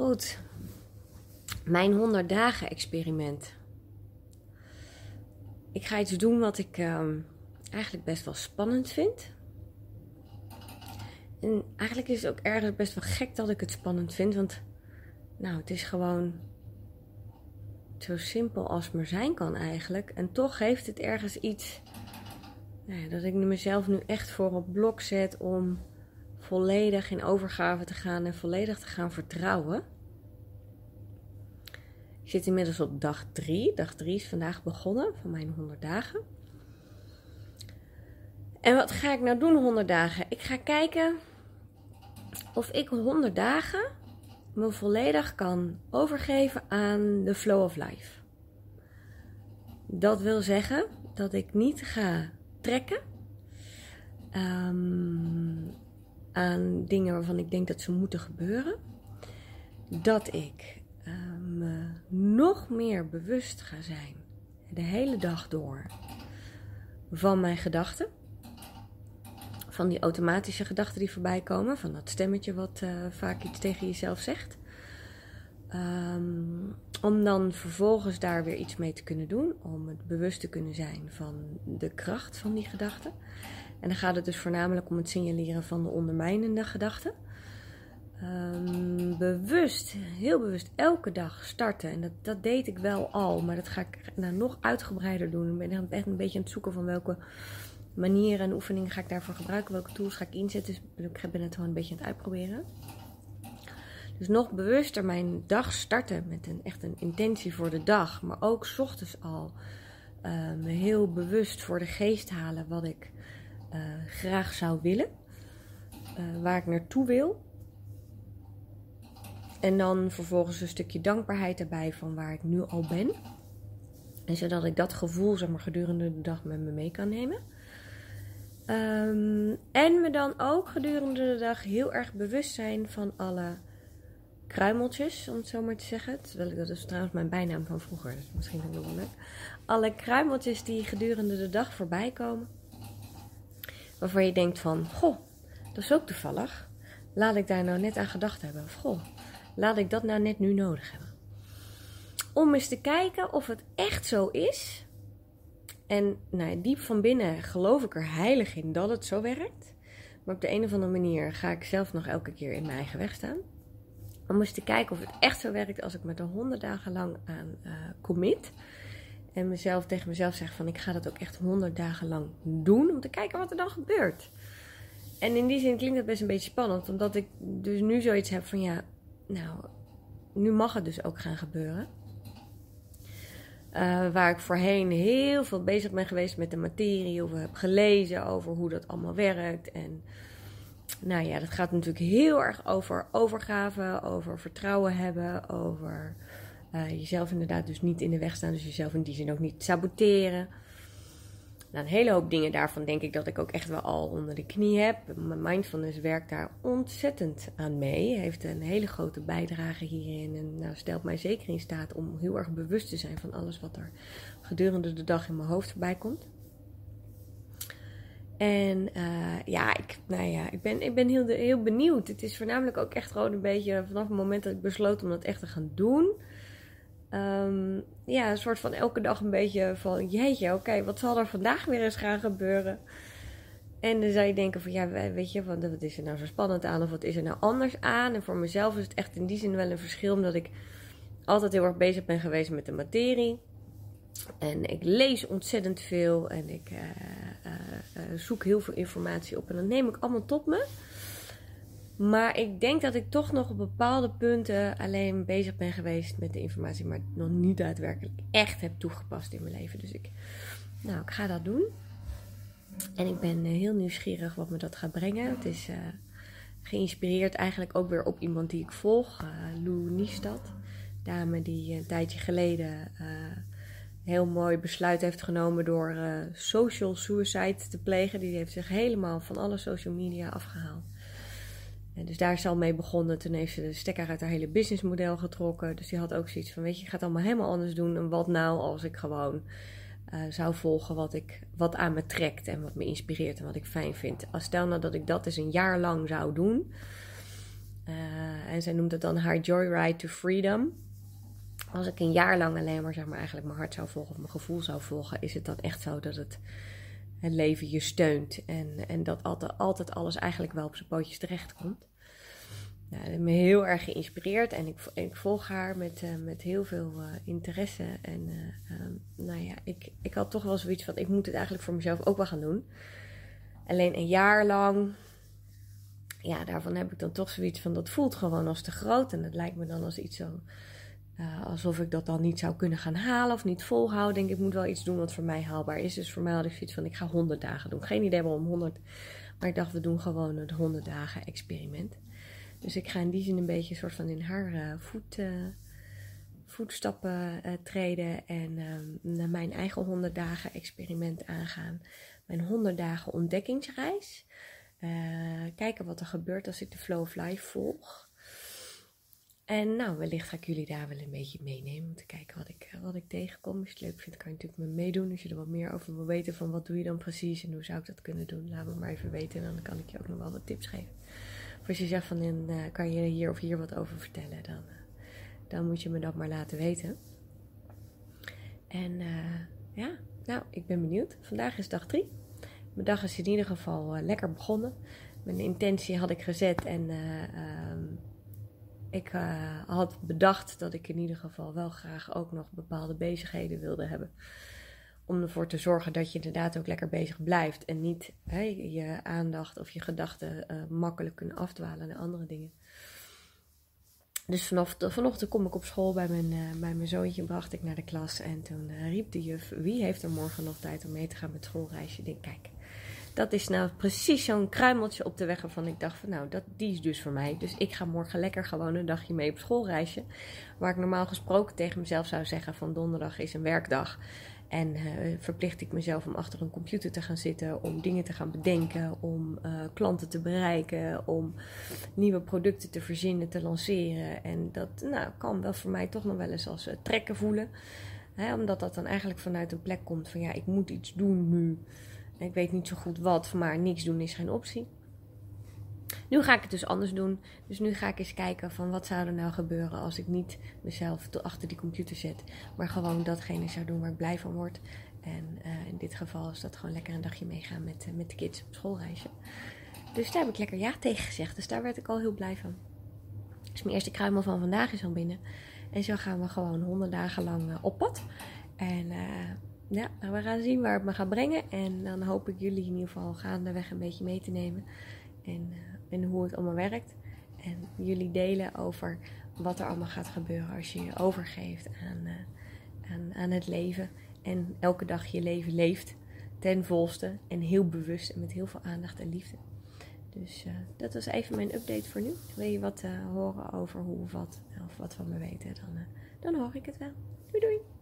Goed. Mijn 100 dagen experiment. Ik ga iets doen wat ik ehm, eigenlijk best wel spannend vind. En eigenlijk is het ook ergens best wel gek dat ik het spannend vind. Want nou, het is gewoon zo simpel als maar zijn kan eigenlijk. En toch heeft het ergens iets nou ja, dat ik mezelf nu echt voor op blok zet om volledig in overgave te gaan en volledig te gaan vertrouwen. Ik zit inmiddels op dag 3. Dag 3 is vandaag begonnen van mijn 100 dagen. En wat ga ik nou doen 100 dagen? Ik ga kijken of ik 100 dagen me volledig kan overgeven aan de flow of life. Dat wil zeggen dat ik niet ga trekken um, aan dingen waarvan ik denk dat ze moeten gebeuren. Dat ik uh, me nog meer bewust ga zijn, de hele dag door, van mijn gedachten. Van die automatische gedachten die voorbij komen, van dat stemmetje wat uh, vaak iets tegen jezelf zegt. Um, om dan vervolgens daar weer iets mee te kunnen doen, om het bewust te kunnen zijn van de kracht van die gedachten. En dan gaat het dus voornamelijk om het signaleren van de ondermijnende gedachten. Um, bewust, heel bewust elke dag starten. En dat, dat deed ik wel al, maar dat ga ik nou, nog uitgebreider doen. Ik ben echt een beetje aan het zoeken van welke manieren en oefeningen ga ik daarvoor gebruiken. Welke tools ga ik inzetten. Dus ik ben het gewoon een beetje aan het uitproberen. Dus nog bewuster mijn dag starten met een, echt een intentie voor de dag. Maar ook ochtends al me heel bewust voor de geest halen wat ik uh, graag zou willen. Uh, waar ik naartoe wil. En dan vervolgens een stukje dankbaarheid erbij van waar ik nu al ben. En zodat ik dat gevoel zeg maar, gedurende de dag met me mee kan nemen. Um, en me dan ook gedurende de dag heel erg bewust zijn van alle kruimeltjes, om het zo maar te zeggen. Terwijl ik, dat is trouwens mijn bijnaam van vroeger, dus misschien ook wel leuk. Alle kruimeltjes die gedurende de dag voorbij komen. Waarvan je denkt van, goh, dat is ook toevallig. Laat ik daar nou net aan gedacht hebben. Of goh, laat ik dat nou net nu nodig hebben. Om eens te kijken of het echt zo is. En nou, diep van binnen geloof ik er heilig in dat het zo werkt. Maar op de een of andere manier ga ik zelf nog elke keer in mijn eigen weg staan. Om eens te kijken of het echt zo werkt als ik me er honderd dagen lang aan uh, commit. En mezelf tegen mezelf zeg van ik ga dat ook echt honderd dagen lang doen. Om te kijken wat er dan gebeurt. En in die zin klinkt dat best een beetje spannend. Omdat ik dus nu zoiets heb van ja, nou, nu mag het dus ook gaan gebeuren. Uh, waar ik voorheen heel veel bezig ben geweest met de materie. Of heb gelezen over hoe dat allemaal werkt. En nou ja, dat gaat natuurlijk heel erg over overgave, over vertrouwen hebben, over uh, jezelf inderdaad dus niet in de weg staan, dus jezelf in die zin ook niet saboteren. Nou, een hele hoop dingen daarvan denk ik dat ik ook echt wel al onder de knie heb. Mijn mindfulness werkt daar ontzettend aan mee. Heeft een hele grote bijdrage hierin. En nou, stelt mij zeker in staat om heel erg bewust te zijn van alles wat er gedurende de dag in mijn hoofd voorbij komt. En uh, ja, ik, nou ja, ik ben, ik ben heel, heel benieuwd. Het is voornamelijk ook echt gewoon een beetje vanaf het moment dat ik besloot om dat echt te gaan doen. Um, ja, een soort van elke dag een beetje van, jeetje, oké, wat zal er vandaag weer eens gaan gebeuren? En dan zou je denken van, ja, weet je, wat, wat is er nou zo spannend aan of wat is er nou anders aan? En voor mezelf is het echt in die zin wel een verschil, omdat ik altijd heel erg bezig ben geweest met de materie. En ik lees ontzettend veel en ik uh, uh, uh, zoek heel veel informatie op. En dat neem ik allemaal tot me. Maar ik denk dat ik toch nog op bepaalde punten alleen bezig ben geweest met de informatie, maar nog niet daadwerkelijk echt heb toegepast in mijn leven. Dus ik, nou, ik ga dat doen. En ik ben heel nieuwsgierig wat me dat gaat brengen. Het is geïnspireerd eigenlijk ook weer op iemand die ik volg, Lou Niestad. Dame die een tijdje geleden heel mooi besluit heeft genomen door uh, social suicide te plegen. Die heeft zich helemaal van alle social media afgehaald. Dus daar is al mee begonnen. Toen heeft ze de stekker uit haar hele businessmodel getrokken. Dus die had ook zoiets van: Weet je, ik ga het allemaal helemaal anders doen. En wat nou als ik gewoon uh, zou volgen wat, ik, wat aan me trekt en wat me inspireert en wat ik fijn vind. Als stel nou dat ik dat eens een jaar lang zou doen. en zij noemt het dan haar Joyride to Freedom. Als ik een jaar lang alleen maar, zeg maar eigenlijk mijn hart zou volgen of mijn gevoel zou volgen, is het dan echt zo dat het, het leven je steunt. En, en dat altijd, altijd alles eigenlijk wel op zijn pootjes terechtkomt. Nou, dat heeft me heel erg geïnspireerd en ik, ik volg haar met, uh, met heel veel uh, interesse. En uh, um, nou ja, ik, ik had toch wel zoiets van: ik moet het eigenlijk voor mezelf ook wel gaan doen. Alleen een jaar lang, ja, daarvan heb ik dan toch zoiets van: dat voelt gewoon als te groot. En dat lijkt me dan als iets zo. alsof ik dat dan niet zou kunnen gaan halen of niet volhouden. Denk ik, moet wel iets doen wat voor mij haalbaar is. Dus voor mij had ik zoiets van: ik ga 100 dagen doen. Geen idee waarom 100. Maar ik dacht, we doen gewoon het 100 dagen experiment. Dus ik ga in die zin een beetje soort van in haar voet, uh, voetstappen uh, treden en naar mijn eigen 100 dagen experiment aangaan. Mijn 100 dagen ontdekkingsreis. kijken wat er gebeurt als ik de Flow of Life volg. En nou, wellicht ga ik jullie daar wel een beetje meenemen om te kijken wat ik, wat ik tegenkom. Als je het leuk vindt, kan je natuurlijk meedoen. Als je er wat meer over wil weten van wat doe je dan precies en hoe zou ik dat kunnen doen, laat me maar even weten. En dan kan ik je ook nog wel wat tips geven. Als je zegt van uh, kan je hier of hier wat over vertellen, dan, uh, dan moet je me dat maar laten weten. En uh, ja, nou, ik ben benieuwd. Vandaag is dag 3. Mijn dag is in ieder geval lekker begonnen. Mijn intentie had ik gezet en ehm, ik had bedacht dat ik in ieder geval wel graag ook nog bepaalde bezigheden wilde hebben om ervoor te zorgen dat je inderdaad ook lekker bezig blijft. En niet je aandacht of je gedachten uh, makkelijk kunnen afdwalen naar andere dingen. Dus vanochtend kom ik op school bij mijn, uh, bij mijn zoontje, bracht ik naar de klas. En toen uh, riep de juf, wie heeft er morgen nog tijd om mee te gaan met schoolreisje? Ik denk, kijk, dat is nou precies zo'n kruimeltje op de weg waarvan ik dacht van nou, dat, die is dus voor mij. Dus ik ga morgen lekker gewoon een dagje mee op schoolreisje. Waar ik normaal gesproken tegen mezelf zou zeggen van donderdag is een werkdag. En uh, verplicht ik mezelf om achter een computer te gaan zitten, om dingen te gaan bedenken, om uh, klanten te bereiken, om nieuwe producten te verzinnen, te lanceren. En dat nou, kan wel voor mij toch nog wel eens als uh, trekken voelen. Hè, omdat dat dan eigenlijk vanuit een plek komt van ja, ik moet iets doen nu. Ik weet niet zo goed wat, maar niks doen is geen optie. Nu ga ik het dus anders doen. Dus nu ga ik eens kijken van wat zou er nou gebeuren als ik niet mezelf achter die computer zet. Maar gewoon datgene zou doen waar ik blij van word. En uh, in dit geval is dat gewoon lekker een dagje meegaan met, uh, met de kids op schoolreisje. Dus daar heb ik lekker ja tegen gezegd. Dus daar werd ik al heel blij van. Dus mijn eerste kruimel van vandaag is al binnen. En zo gaan we gewoon honderd dagen lang uh, op pad. En ja, we gaan zien waar het me gaat brengen. En dan hoop ik jullie in ieder geval gaandeweg een beetje mee te nemen. En en hoe het allemaal werkt. En jullie delen over wat er allemaal gaat gebeuren als je je overgeeft aan, uh, aan, aan het leven. En elke dag je leven leeft ten volste en heel bewust en met heel veel aandacht en liefde. Dus uh, dat was even mijn update voor nu. Wil je wat uh, horen over hoe of wat, of wat van me weten, dan, dan hoor ik het wel. Doei doei!